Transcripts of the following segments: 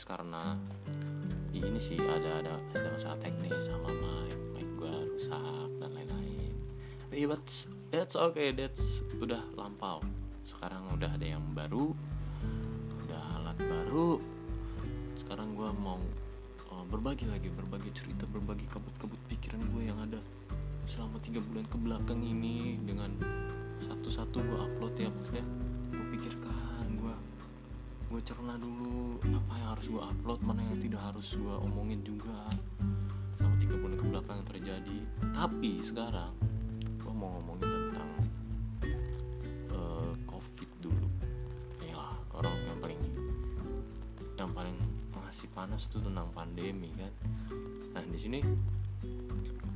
nge-podcast Karena Ini sih ada ada, ada masalah teknis sama mic Mic gue rusak dan lain-lain. Tapi but that's okay That's udah lampau. Sekarang udah ada yang baru Udah alat baru. Sekarang gue mau uh, berbagi lagi berbagi cerita berbagi kabut-kabut pikiran gue yang ada selama tiga bulan ke belakang ini dengan satu-satu gue upload ya maksudnya. Gue pikirkan gue cerna dulu apa yang harus gue upload mana yang tidak harus gue omongin juga. Selama tiga bulan ke belakang yang terjadi. Tapi sekarang gue mau ngomongin tentang uh, covid dulu. Ya orang yang paling yang paling masih panas itu tentang pandemi kan? Nah di sini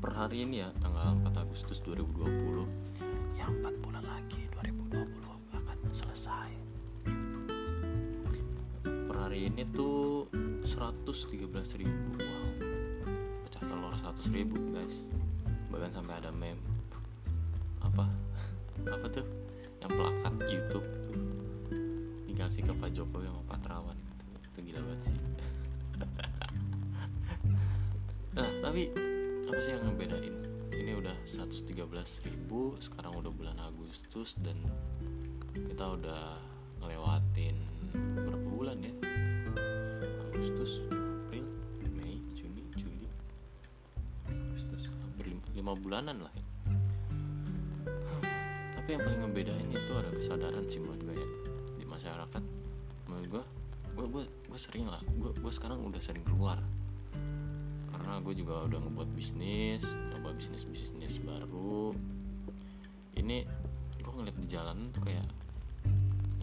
per hari ini ya tanggal 4 Agustus 2020 yang 4 bulan lagi 2020 akan selesai ini tuh 113 ribu. Wow. Pecah telur 100 ribu guys. Bahkan sampai ada meme. Apa? Apa tuh? Yang plakat YouTube. Dikasih ke Pak Jokowi sama Pak Terawan. Itu gila banget sih. Nah tapi apa sih yang ngebedain? Ini udah 113 ribu sekarang udah bulan Agustus dan kita udah ngelewatin berapa bulan ya Agustus. April Mei Juni Juli. Agustus. Hampir 5, 5 bulanan lah ya. Tapi yang paling ngebedain itu ada kesadaran sih menurut gue ya di masyarakat. Menurut gue gue gue gue sering lah. Gue gue sekarang udah sering keluar. Karena gue juga udah ngebuat bisnis nyoba bisnis bisnis baru. Ini gue ngeliat di jalan tuh kayak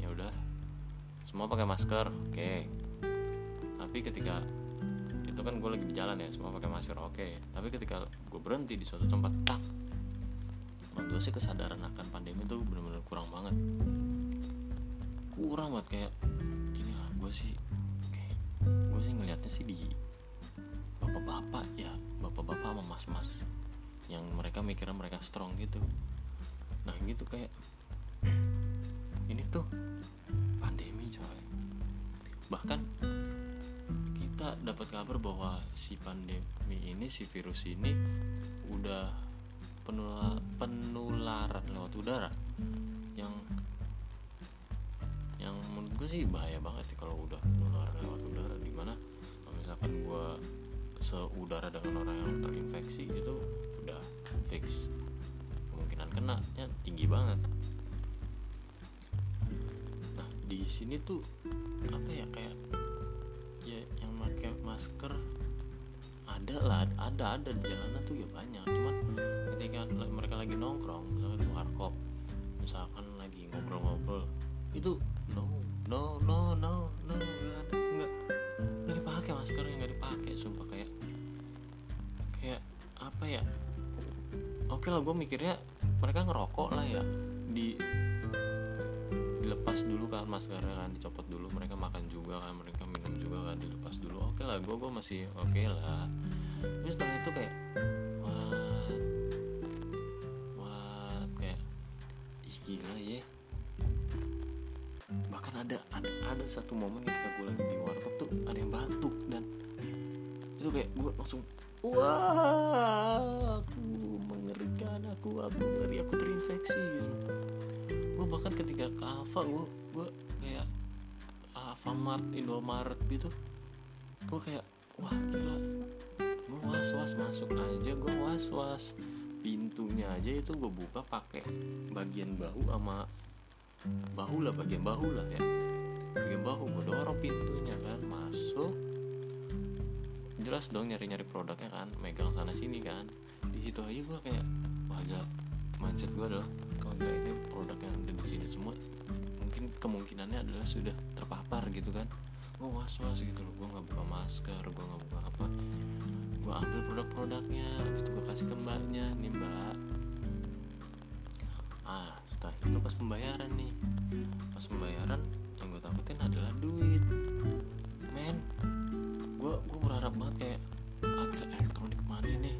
ya udah semua pakai masker. Oke. okay. Tapi ketika itu kan gue lagi di jalan ya semua pakai masker oke. Okay. tapi ketika gue berhenti di suatu tempat tak. Menurut gue sih kesadaran akan pandemi itu benar-benar kurang banget. Kurang banget kayak inilah gue sih kayak gue sih ngelihatnya sih di bapak-bapak ya bapak-bapak sama mas-mas yang mereka mikirnya mereka strong gitu. Nah gitu kayak ini tuh pandemi coy. Bahkan kita dapat kabar bahwa si pandemi ini si virus ini udah penula penularan lewat udara. Yang yang menurut gue sih bahaya banget sih kalau udah penularan lewat udara. Di mana kalau misalkan gue seudara dengan orang yang terinfeksi itu udah fix. Kemungkinan kena nya tinggi banget. Nah di sini tuh apa ya kayak ya yang pakai masker. Ada lah ada ada di jalanan tuh ya banyak. Cuman ketika mereka lagi nongkrong misalkan di warkop misalkan lagi ngobrol-ngobrol itu no no no no no nggak nggak nggak dipakai maskernya nggak dipakai sumpah. Kayak kayak apa ya? Oke lah gue mikirnya mereka ngerokok lah ya. Di dilepas dulu kan maskernya kan dicopot dulu mereka makan juga kan mereka lah gue gue masih oke lah. Terus setelah itu kayak what? What? Kayak ih gila ya. Bahkan ada ada ada satu momen ketika gue lagi di warkop tuh ada yang batuk dan itu kayak gue langsung wah aku mengerikan aku aku ngeri aku terinfeksi. Gitu gue bahkan ketika ke gue gue kayak Alfamart Indomaret gitu gue kayak wah gila. Gue was was masuk aja gue was was pintunya aja itu gue buka pakai bagian bahu sama bahu lah bagian bahu lah ya. Bagian bahu gue dorong pintunya kan masuk. Jelas dong nyari nyari produknya kan megang sana sini kan. Di situ aja gue kayak wah gak mindset gue adalah kalau gak ini produk yang ada di sini semua mungkin kemungkinannya adalah sudah terpapar gitu kan gue was was gitu loh. Gue nggak buka masker gue nggak buka apa. Gue ambil produk-produknya habis itu gue kasih ke mbaknya nih mbak. Ah setelah itu pas pembayaran nih. Pas pembayaran yang gue takutin adalah duit. Men gue gue berharap banget kayak agar elektronik money nih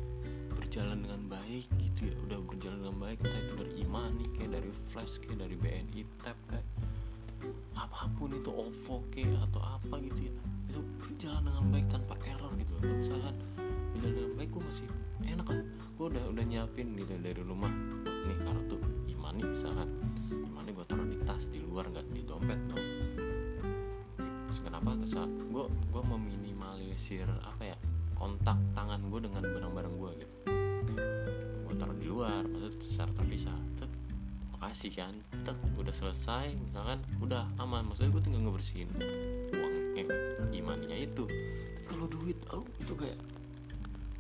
berjalan dengan baik gitu ya. Udah berjalan dengan baik entah itu dari imani kayak dari flash kayak dari BNI tap kayak apa pun itu OVO kayak atau apa gitu ya. Itu berjalan dengan baik tanpa error gitu loh. Misalkan berjalan dengan baik gue masih enak kan? Gue udah udah nyiapin gitu dari rumah nih kartu imani misalkan. Imani gue taruh di tas di luar nggak? Di dompet dong. Terus kenapa kesal gue gue meminimalisir apa ya kontak tangan gue dengan barang-barang gue gitu. Gue taruh di luar maksud secara terpisah Tek, makasih kan. Tek, udah selesai misalkan udah aman. Maksudnya gue tinggal ngebersihin uang eh imaninya itu. Kalau duit oh itu kayak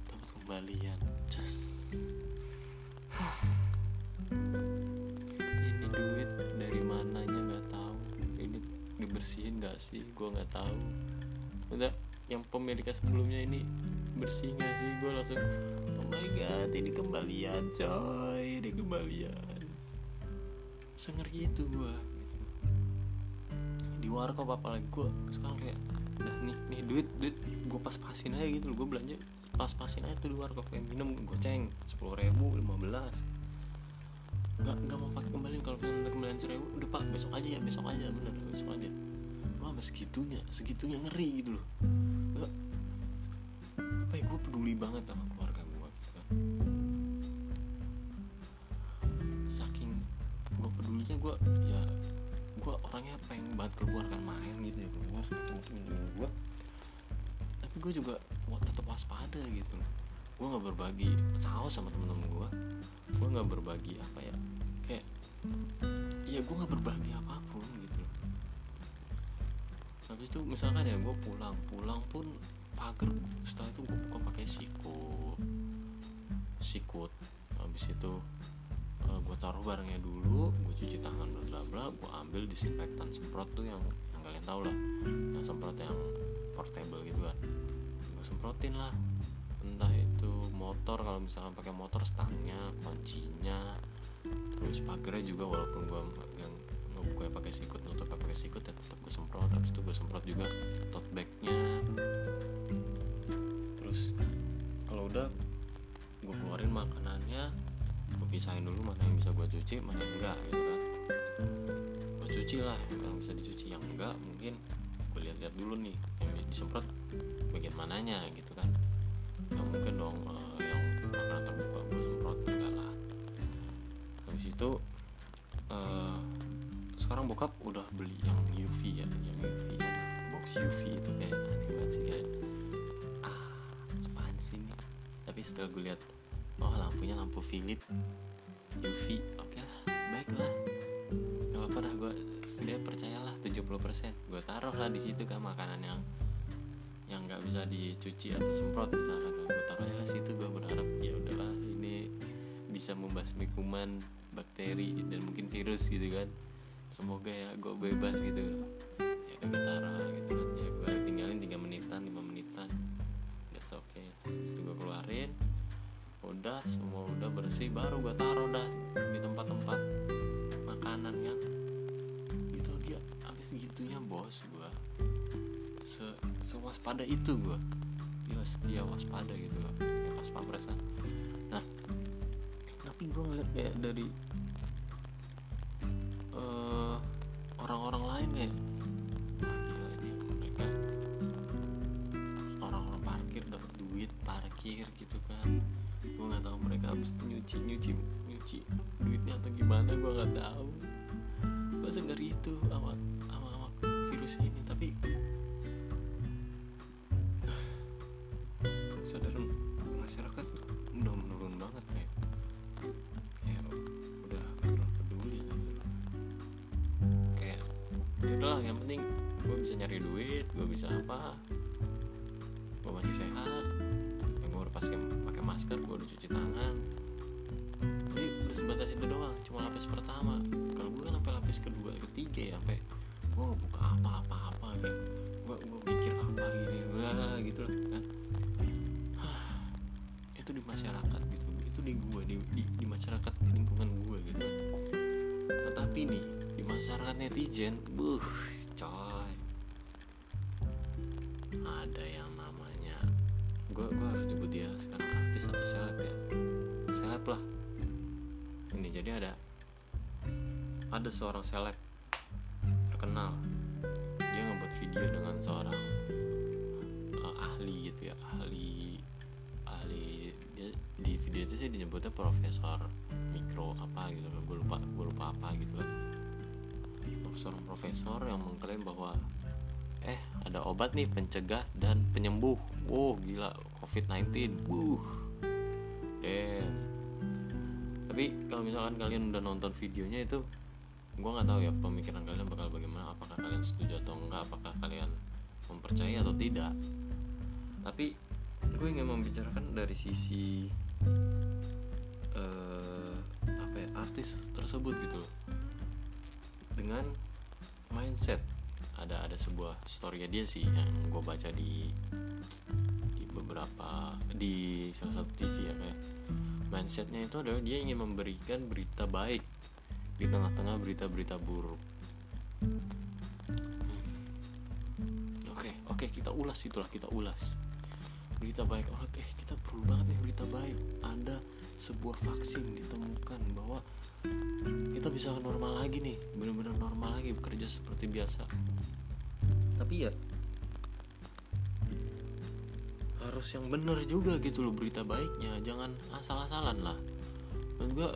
dapat kembalian. Just ini duit dari mananya nggak tahu. Ini dibersihin nggak sih? Gue nggak tahu. Udah yang pemiliknya sebelumnya ini bersih nggak sih? Gue langsung oh my god ini kembalian coy ini kembalian sengeri itu gue gitu. di warkop apalagi gue sekarang kayak udah nih nih duit duit. Gue pas pasin aja gitu gue belanja pas pasin aja tuh di warkop kayak minum goceng sepuluh ribu lima belas. Nggak nggak mau pakai kembalian kalau misalnya kembalian seribu udah pak besok aja ya besok aja bener besok aja. Sampai segitunya segitunya ngeri gitu loh. Apa ya gue peduli banget sama keluarga gue ya gue orangnya pengen banget keluar kan main gitu ya keluar ketemu gue tapi gue juga wah, tetap waspada gitu. Loh gue nggak berbagi saus sama temen-temen gue gue nggak berbagi apa ya kayak ya gue nggak berbagi apa pun gitu loh. Habis itu misalkan ya gue pulang. Pulang pun pagar setelah itu gue buka pakai sikut sikut habis itu gue taruh barangnya dulu gue cuci tangan bla bla bla gue ambil disinfektan semprot tuh yang yang kalian tahu lah. Yang semprot yang portable gitu kan. Gue semprotin lah. Entah itu motor kalau misalkan pakai motor stangnya kuncinya terus pagarnya juga walaupun gue yang ngebuka pakai sikut nutup pakai sikut ya tetap gue semprot. Habis itu gue semprot juga tote bagnya. Terus kalau udah gue keluarin makanannya. gue pisahin dulu mana yang bisa gue cuci mana yang enggak gitu kan. Gue cuci lah yang bisa dicuci. Yang enggak mungkin gue lihat-lihat dulu nih yang disemprot bagian mananya gitu kan. Yang mungkin dong uh, yang makanan terbuka gue semprot enggak lah. Habis itu uh, sekarang bokap udah beli yang UV ya yang UV ya box UV itu kayak aneh banget sih kayak ah apaan sih ini? Tapi setelah gue lihat lampunya lampu Philip. UV oke lah baiklah. Gak apa-apa dah gue dia percayalah 70% gue taruh lah di situ kan makanan yang yang nggak bisa dicuci atau semprot misalkan. Gue taruh lah situ gue berharap ya udahlah ini bisa membasmi kuman bakteri dan mungkin virus gitu kan. Semoga ya gue bebas gitu. Ya gue taruh bersih baru gue taruh dah di tempat-tempat makanan yang gitu dia habis gitunya bos gue se sewaspada itu gue gila setia waspada gitu ya pas pampasan nah tapi gue ngeliat kayak dari nyuci nyuci nyuci duitnya atau gimana gue nggak tahu. Gue sengeri itu sama sama sama virus ini tapi kesadaran masyarakat udah menurun banget kayak kayak udah terlalu peduli gitu. Kayak ya udahlah yang penting gue bisa nyari duit gue bisa apa gue masih sehat. Yang gue udah pakai masker gue udah cuci tangan lapis pertama. Kalau gue kan sampai lapis kedua ketiga ya sampai oh buka apa apa apa gitu. kayak gue gue mikir apa gini bla gitu loh kan. Itu di masyarakat gitu. Itu di gue di, di, di masyarakat lingkungan gue gitu. Tetapi nih di masyarakat netizen buh coy. Ada yang namanya gue gue harus nyebut dia sekarang artis atau seleb ya. Seleb lah. Ini jadi ada ada seorang seleb terkenal. Dia ngebuat video dengan seorang uh, ahli gitu ya ahli ahli dia di video itu sih disebutnya profesor mikro apa gitu kan. Gue lupa gue lupa apa gitu kan. Profesor yang mengklaim bahwa eh ada obat nih pencegah dan penyembuh. Wow gila covid-19 uh dan tapi kalau misalkan kalian udah nonton videonya itu gue nggak tahu ya pemikiran kalian bakal bagaimana. Apakah kalian setuju atau enggak apakah kalian mempercayai atau tidak? Tapi gue ingin membicarakan dari sisi uh, apa ya artis tersebut gitu loh. Dengan mindset. Ada ada sebuah story dia sih yang gue baca di di beberapa di salah satu TV ya kayak. Mindsetnya itu adalah dia ingin memberikan berita baik di tengah-tengah berita-berita buruk. Oke, oke kita ulas itulah kita ulas. Berita baik, oke kita perlu banget nih berita baik. Ada sebuah vaksin ditemukan bahwa kita bisa normal lagi nih, benar-benar normal lagi bekerja seperti biasa. Tapi ya harus yang benar juga gitu loh berita baiknya, jangan asal-asalan lah. Dan gue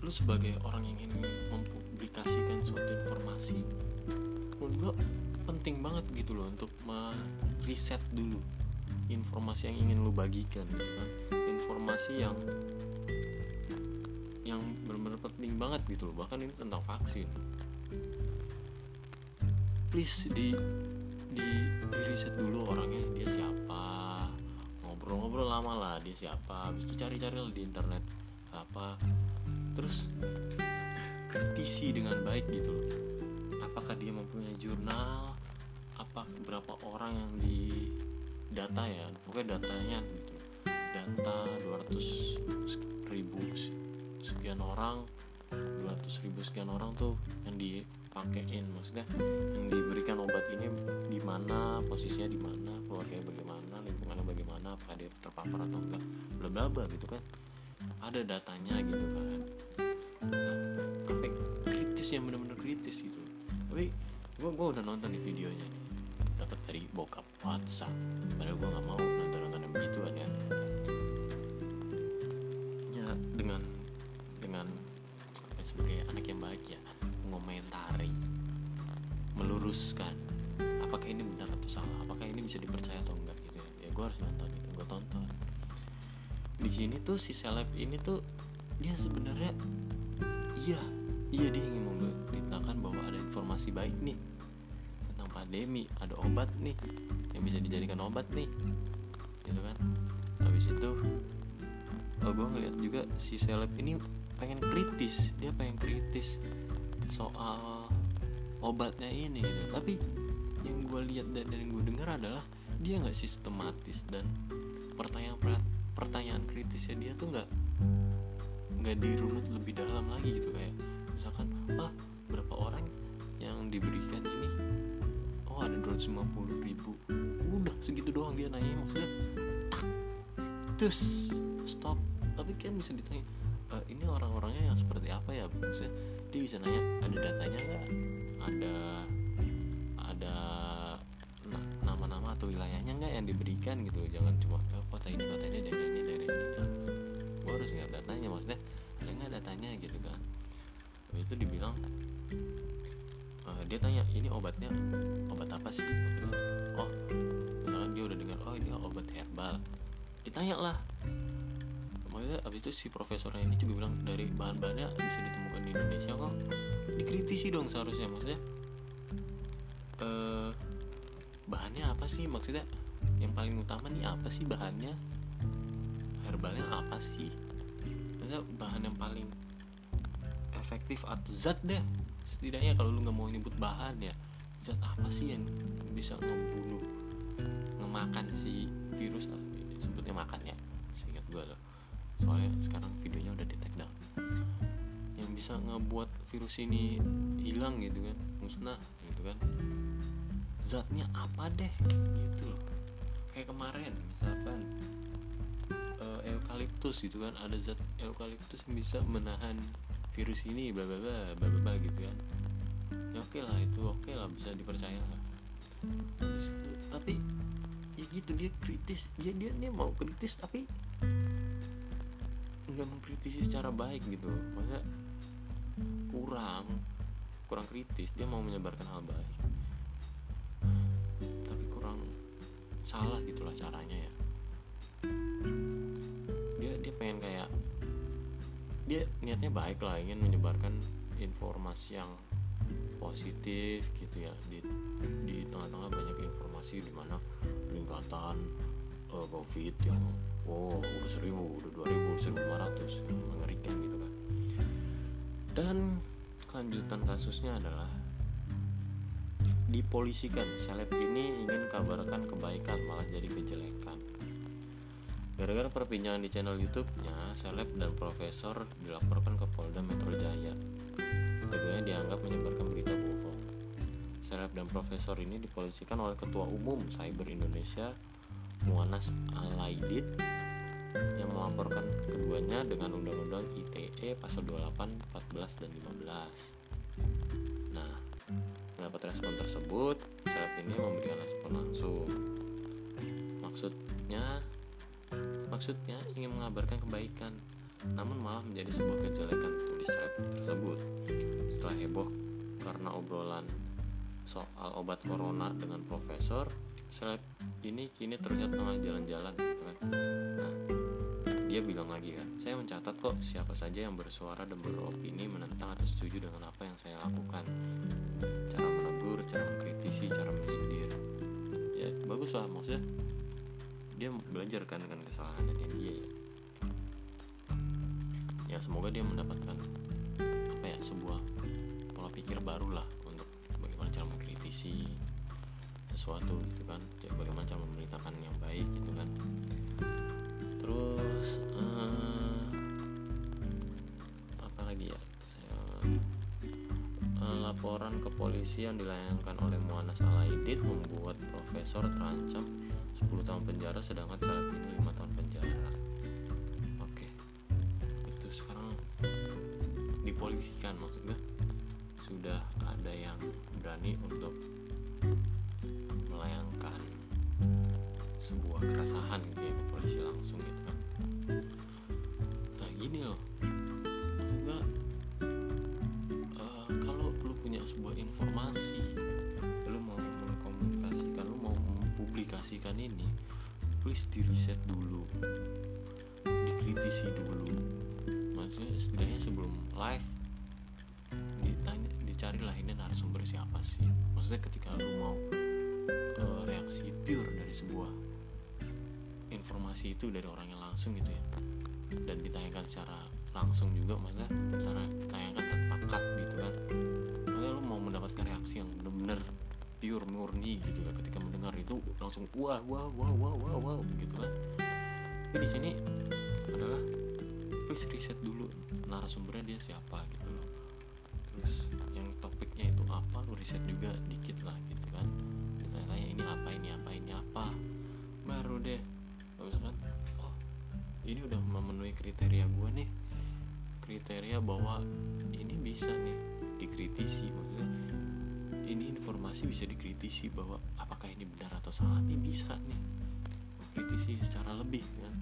lu sebagai orang yang ingin mempublikasikan suatu informasi menurut gue penting banget gitu loh untuk meriset dulu informasi yang ingin lu bagikan gitu kan. Informasi yang yang benar-benar penting banget gitu loh bahkan ini tentang vaksin. Please di di, di riset dulu orangnya dia siapa ngobrol-ngobrol lama lah dia siapa habis itu cari-cari di internet apa terus kritisi dengan baik gitu loh. Apakah dia mempunyai jurnal? Apa berapa orang yang di data ya? Pokoknya datanya gitu. Data 200 ribu sekian orang 200 ribu sekian orang tuh yang dipakein. Maksudnya yang diberikan obat ini di mana posisinya di mana keluarganya bagaimana lingkungannya bagaimana apakah dia terpapar atau enggak bla bla bla gitu kan ada datanya gitu kan. Nah, apa kritis yang benar-benar kritis gitu. Tapi gue gue udah nonton di videonya nih. Dapat dari bokap WhatsApp. Padahal gue nggak mau nonton nonton yang begitu ya. Ya dengan dengan apa sebagai anak yang baik ya mengomentari meluruskan apakah ini benar atau salah apakah ini bisa dipercaya atau enggak gitu ya, ya gue harus nonton itu gue tonton di sini tuh si seleb ini tuh dia sebenarnya iya iya dia ingin memberitakan bahwa ada informasi baik nih tentang pandemi ada obat nih yang bisa dijadikan obat nih gitu kan. Habis itu oh, gue ngeliat juga si seleb ini pengen kritis dia pengen kritis soal obatnya ini gitu. Tapi yang gue lihat dan yang gue dengar adalah dia nggak sistematis dan pertanyaan pertanyaan kritisnya dia tuh nggak nggak dirunut lebih dalam lagi gitu kayak misalkan ah berapa orang yang diberikan ini? Oh ada 250 ribu. Udah segitu doang dia nanya maksudnya terus stop. Tapi kan bisa ditanya e, ini orang-orangnya yang seperti apa ya? Maksudnya dia bisa nanya ada datanya nggak? Ada ada atau wilayahnya nggak yang diberikan gitu. Jangan cuma oh, kota ini kota ini daerah ini daerah ini. Ya. gue harus nggak datanya maksudnya ada nggak datanya gitu kan. Habis itu dibilang uh, dia tanya ini obatnya obat apa sih? Oh misalkan dia udah dengar oh ini obat herbal. Ditanya lah maksudnya abis itu si profesornya ini juga bilang dari bahan-bahannya bisa ditemukan di Indonesia kok. Dikritisi dong seharusnya maksudnya uh, bahannya apa sih? Maksudnya yang paling utama nih apa sih bahannya? Herbalnya apa sih? Maksudnya bahan yang paling efektif atau zat deh. Setidaknya kalau lu nggak mau nyebut bahan ya zat apa sih yang bisa ngebunuh ngemakan si virus? Sebutnya makan ya seingat gue loh. Soalnya sekarang videonya udah di take down. Yang bisa ngebuat virus ini hilang gitu kan musnah gitu kan zatnya apa deh? Gitu loh. Kayak kemarin misalkan uh, eukaliptus gitu kan. Ada zat eukaliptus yang bisa menahan virus ini bla bla bla bla bla gitu kan. Ya oke lah itu oke lah bisa dipercaya lah. Tapi ya gitu dia kritis. Dia dia dia mau kritis tapi nggak mengkritisi secara baik gitu masa kurang kurang kritis. Dia mau menyebarkan hal baik salah gitulah caranya ya. Dia dia pengen kayak dia niatnya baik lah ingin menyebarkan informasi yang positif gitu ya. Di di tengah-tengah banyak informasi di mana peningkatan uh, covid yang oh udah seribu udah dua ribu seribu lima ratus mengerikan gitu kan. Dan kelanjutan kasusnya adalah dipolisikan. Seleb ini ingin kabarkan kebaikan malah jadi kejelekan. Gara-gara perbincangan di channel YouTube-nya seleb dan profesor dilaporkan ke Polda Metro Jaya. Keduanya dianggap menyebarkan berita bohong. Seleb dan profesor ini dipolisikan oleh Ketua Umum Cyber Indonesia Muanas Alaidit yang melaporkan keduanya dengan Undang-Undang ITE pasal 28, 14, dan 15. Nah, mendapat respon tersebut, seleb ini memberikan respon langsung. Maksudnya, maksudnya ingin mengabarkan kebaikan, namun malah menjadi sebuah kejelekan tulis seleb tersebut. Setelah heboh karena obrolan soal obat corona dengan profesor, seleb ini kini terlihat tengah jalan-jalan dia bilang lagi kan, saya mencatat kok siapa saja yang bersuara dan beropini menentang atau setuju dengan apa yang saya lakukan. Cara menegur, cara mengkritisi, cara menyindir. Ya, bagus lah maksudnya. Dia belajar kan dengan kesalahannya dia ya. Ya, semoga dia mendapatkan apa ya, sebuah pola pikir baru lah untuk bagaimana cara mengkritisi sesuatu gitu kan bagaimana cara memberitakan yang baik gitu kan terus uh, apa lagi ya? Saya, uh, laporan ke polisi yang dilayangkan oleh Muanas Alaidit membuat profesor terancam 10 tahun penjara sedangkan saat ini 5 tahun penjara. Oke itu sekarang dipolisikan maksudnya sudah ada yang berani untuk sebuah keresahan gitu ya polisi langsung gitu kan. Nah gini loh. Enggak uh, kalau lu punya sebuah informasi lu mau mengkomunikasikan lu mau mempublikasikan ini please di riset dulu. Dikritisi dulu. Maksudnya setidaknya sebelum live ditanya dicarilah ini narasumber siapa sih. Maksudnya ketika lu mau uh, reaksi pure dari sebuah informasi itu dari orang yang langsung gitu ya. Dan ditayangkan secara langsung juga maksudnya secara tayangkan tanpa cut gitu kan. Makanya lu mau mendapatkan reaksi yang benar-benar pure murni gitu kan. Ketika mendengar itu langsung wah wah wah wah wah wah gitu kan. Tapi di sini adalah please riset dulu narasumbernya dia siapa gitu loh. Terus yang topiknya itu apa lu riset juga dikit lah gitu kan. Ditanya-tanya ini apa ini apa ini apa. Baru deh misalkan oh ini udah memenuhi kriteria gue nih. Kriteria bahwa ini bisa nih dikritisi maksudnya. Ini informasi bisa dikritisi bahwa apakah ini benar atau salah ini bisa nih. Mengkritisi secara lebih kan.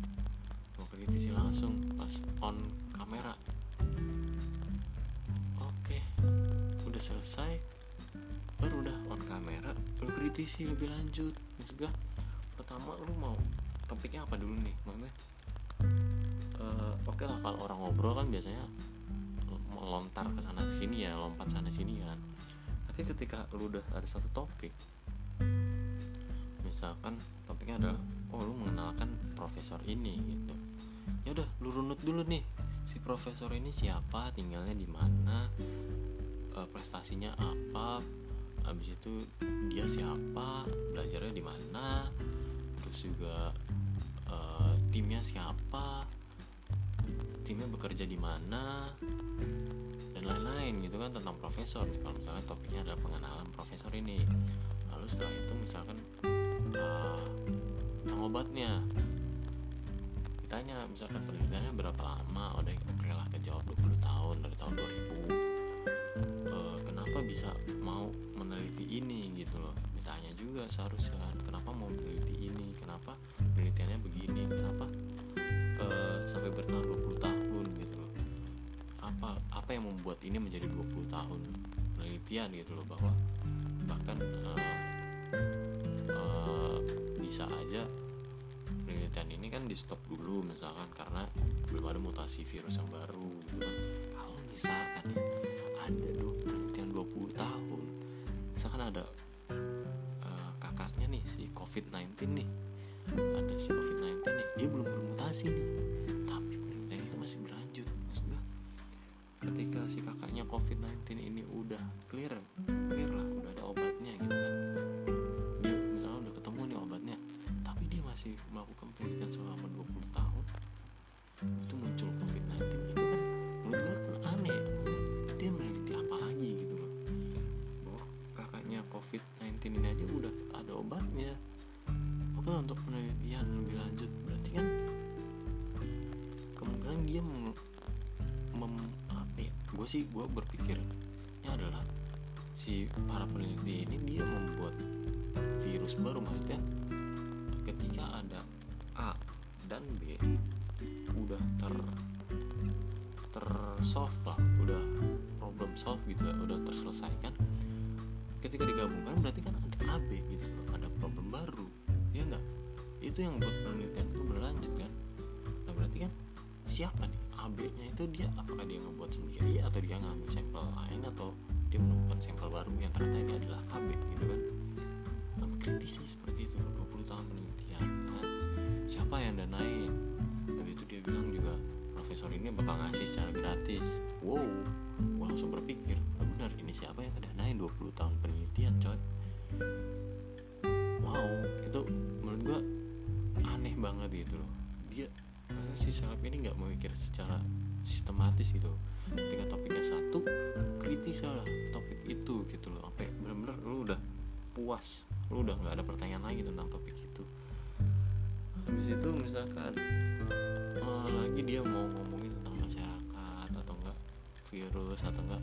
Mengkritisi langsung pas on kamera. Oke udah selesai. Baru udah on kamera lu kritisi lebih lanjut maksudnya pertama lu mau topiknya apa dulu nih maksudnya? Uh, oke okay lah kalau orang ngobrol kan biasanya melontar ke sana sini ya lompat sana sini kan. Tapi ketika lu udah ada satu topik misalkan topiknya adalah oh lu mengenalkan profesor ini gitu. Ya udah lu runut dulu nih si profesor ini siapa tinggalnya di mana uh, prestasinya apa habis itu dia siapa belajarnya di mana terus juga uh, timnya siapa timnya bekerja di mana dan lain-lain gitu kan tentang profesor. Kalau misalnya topiknya adalah pengenalan profesor ini. Lalu setelah itu misalkan uh, obatnya. Ditanya misalkan penelitiannya berapa lama? Udah oke lah kejawab 20 tahun dari tahun 2000 uh, kenapa bisa mau meneliti ini gitu loh ditanya juga seharusnya kan kenapa mau meneliti ini kenapa penelitiannya begini kenapa uh, sampai bertahan 20 tahun gitu loh. Apa apa yang membuat ini menjadi 20 tahun penelitian gitu loh bahwa bahkan uh, uh, bisa aja penelitian ini kan di stop dulu misalkan karena belum ada mutasi virus yang baru gitu kan. Kalau misalkan ya ada dua penelitian 20 tahun misalkan ada covid-19 nih. Ada si covid-19 nih dia belum bermutasi nih. Tapi penelitian itu masih berlanjut maksud gue ketika si kakaknya covid-19 ini udah clear sih gue berpikirnya adalah si para peneliti ini dia membuat virus baru maksudnya ketika ada A dan B udah ter tersolve lah udah problem solve gitu ya udah terselesaikan ketika digabungkan berarti kan ada AB gitu loh ada problem baru ya enggak itu yang buat penelitian itu berlanjut kan? Nah berarti kan siapa nih AB nya itu dia apakah dia ngebuat sendiri atau dia ngambil sampel lain atau dia menemukan sampel baru yang ternyata ini adalah AB gitu kan? Nah, kritis sih seperti itu 20 tahun penelitian kan? Siapa yang danain habis itu dia bilang juga profesor ini bakal ngasih secara gratis. Wow gua langsung berpikir oh, benar ini siapa yang ngedanain 20 tahun penelitian coy? Wow itu menurut gua aneh banget gitu loh. Dia si seleb ini nggak memikir secara sistematis gitu. Ketika topiknya satu kritis lah topik itu gitu loh. Sampai bener-bener lu udah puas. Lu udah nggak ada pertanyaan lagi tentang topik itu. Habis itu misalkan uh, lagi dia mau ngomongin tentang masyarakat atau enggak virus atau enggak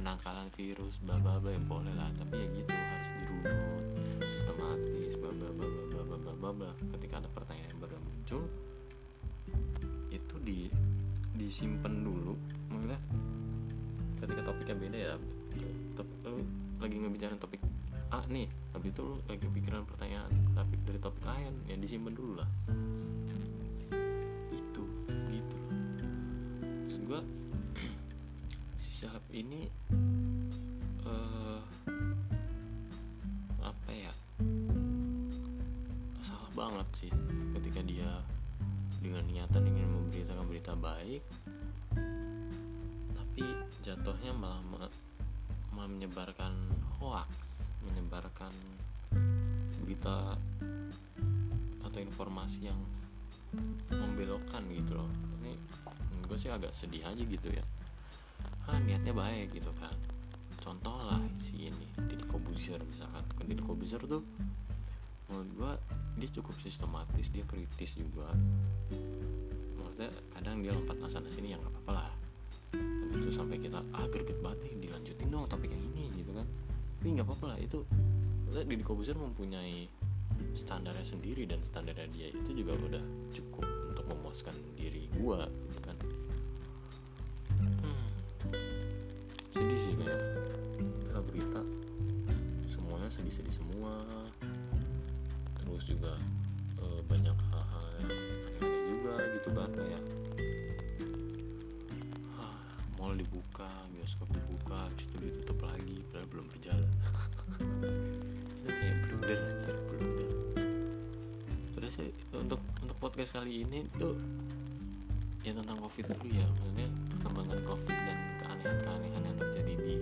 penangkalan virus bla bla bla yang boleh lah. Tapi ya gitu harus dirunut sistematis bla bla bla bla bla bla bla bla. Ketika ada pertanyaan yang baru muncul di disimpan dulu maksudnya ketika topiknya beda ya. Lu lagi ngebicarain topik A nih habis itu lu lagi pikiran pertanyaan tapi dari topik lain ya disimpan dulu lah. Itu gitu. Maksud gua si Syahab ini berita baik tapi jatuhnya malah malah menyebarkan hoax menyebarkan berita atau informasi yang membelokkan gitu loh. Ini gue sih agak sedih aja gitu ya. Ah niatnya baik gitu kan. Contoh lah si ini Deddy Kobuzer misalkan. Kan Deddy Kobuzer tuh menurut gue dia cukup sistematis dia kritis juga maksudnya kadang dia lompat sana sini yang nggak apa-apa lah. Tapi itu sampai kita ah greget banget nih dilanjutin dong topik yang ini gitu kan. Tapi nggak apa-apa lah itu Deddy Kobuzer mempunyai standarnya sendiri dan standarnya dia itu juga udah cukup untuk memuaskan diri gua gitu kan. Hmm. sedih sih kayak karena berita semuanya sedih-sedih semua. Terus juga gitu kan kayak ah, mall dibuka bioskop dibuka habis itu ditutup lagi padahal belum berjalan. Itu kayak blunder anjir blunder. Terus ya, untuk untuk podcast kali ini tuh ya tentang covid dulu ya maksudnya perkembangan covid dan keanehan-keanehan yang terjadi di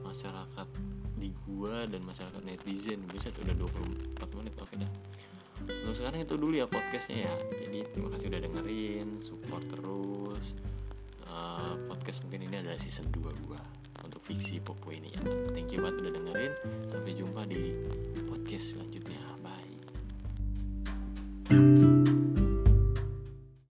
masyarakat di gua dan masyarakat netizen. Bisa udah 24 menit oke dah untuk sekarang itu dulu ya podcastnya ya. Jadi terima kasih udah dengerin support terus. Uh, podcast mungkin ini adalah season 2 gua untuk fiksi popo ini ya. Thank you banget udah dengerin. Sampai jumpa di podcast selanjutnya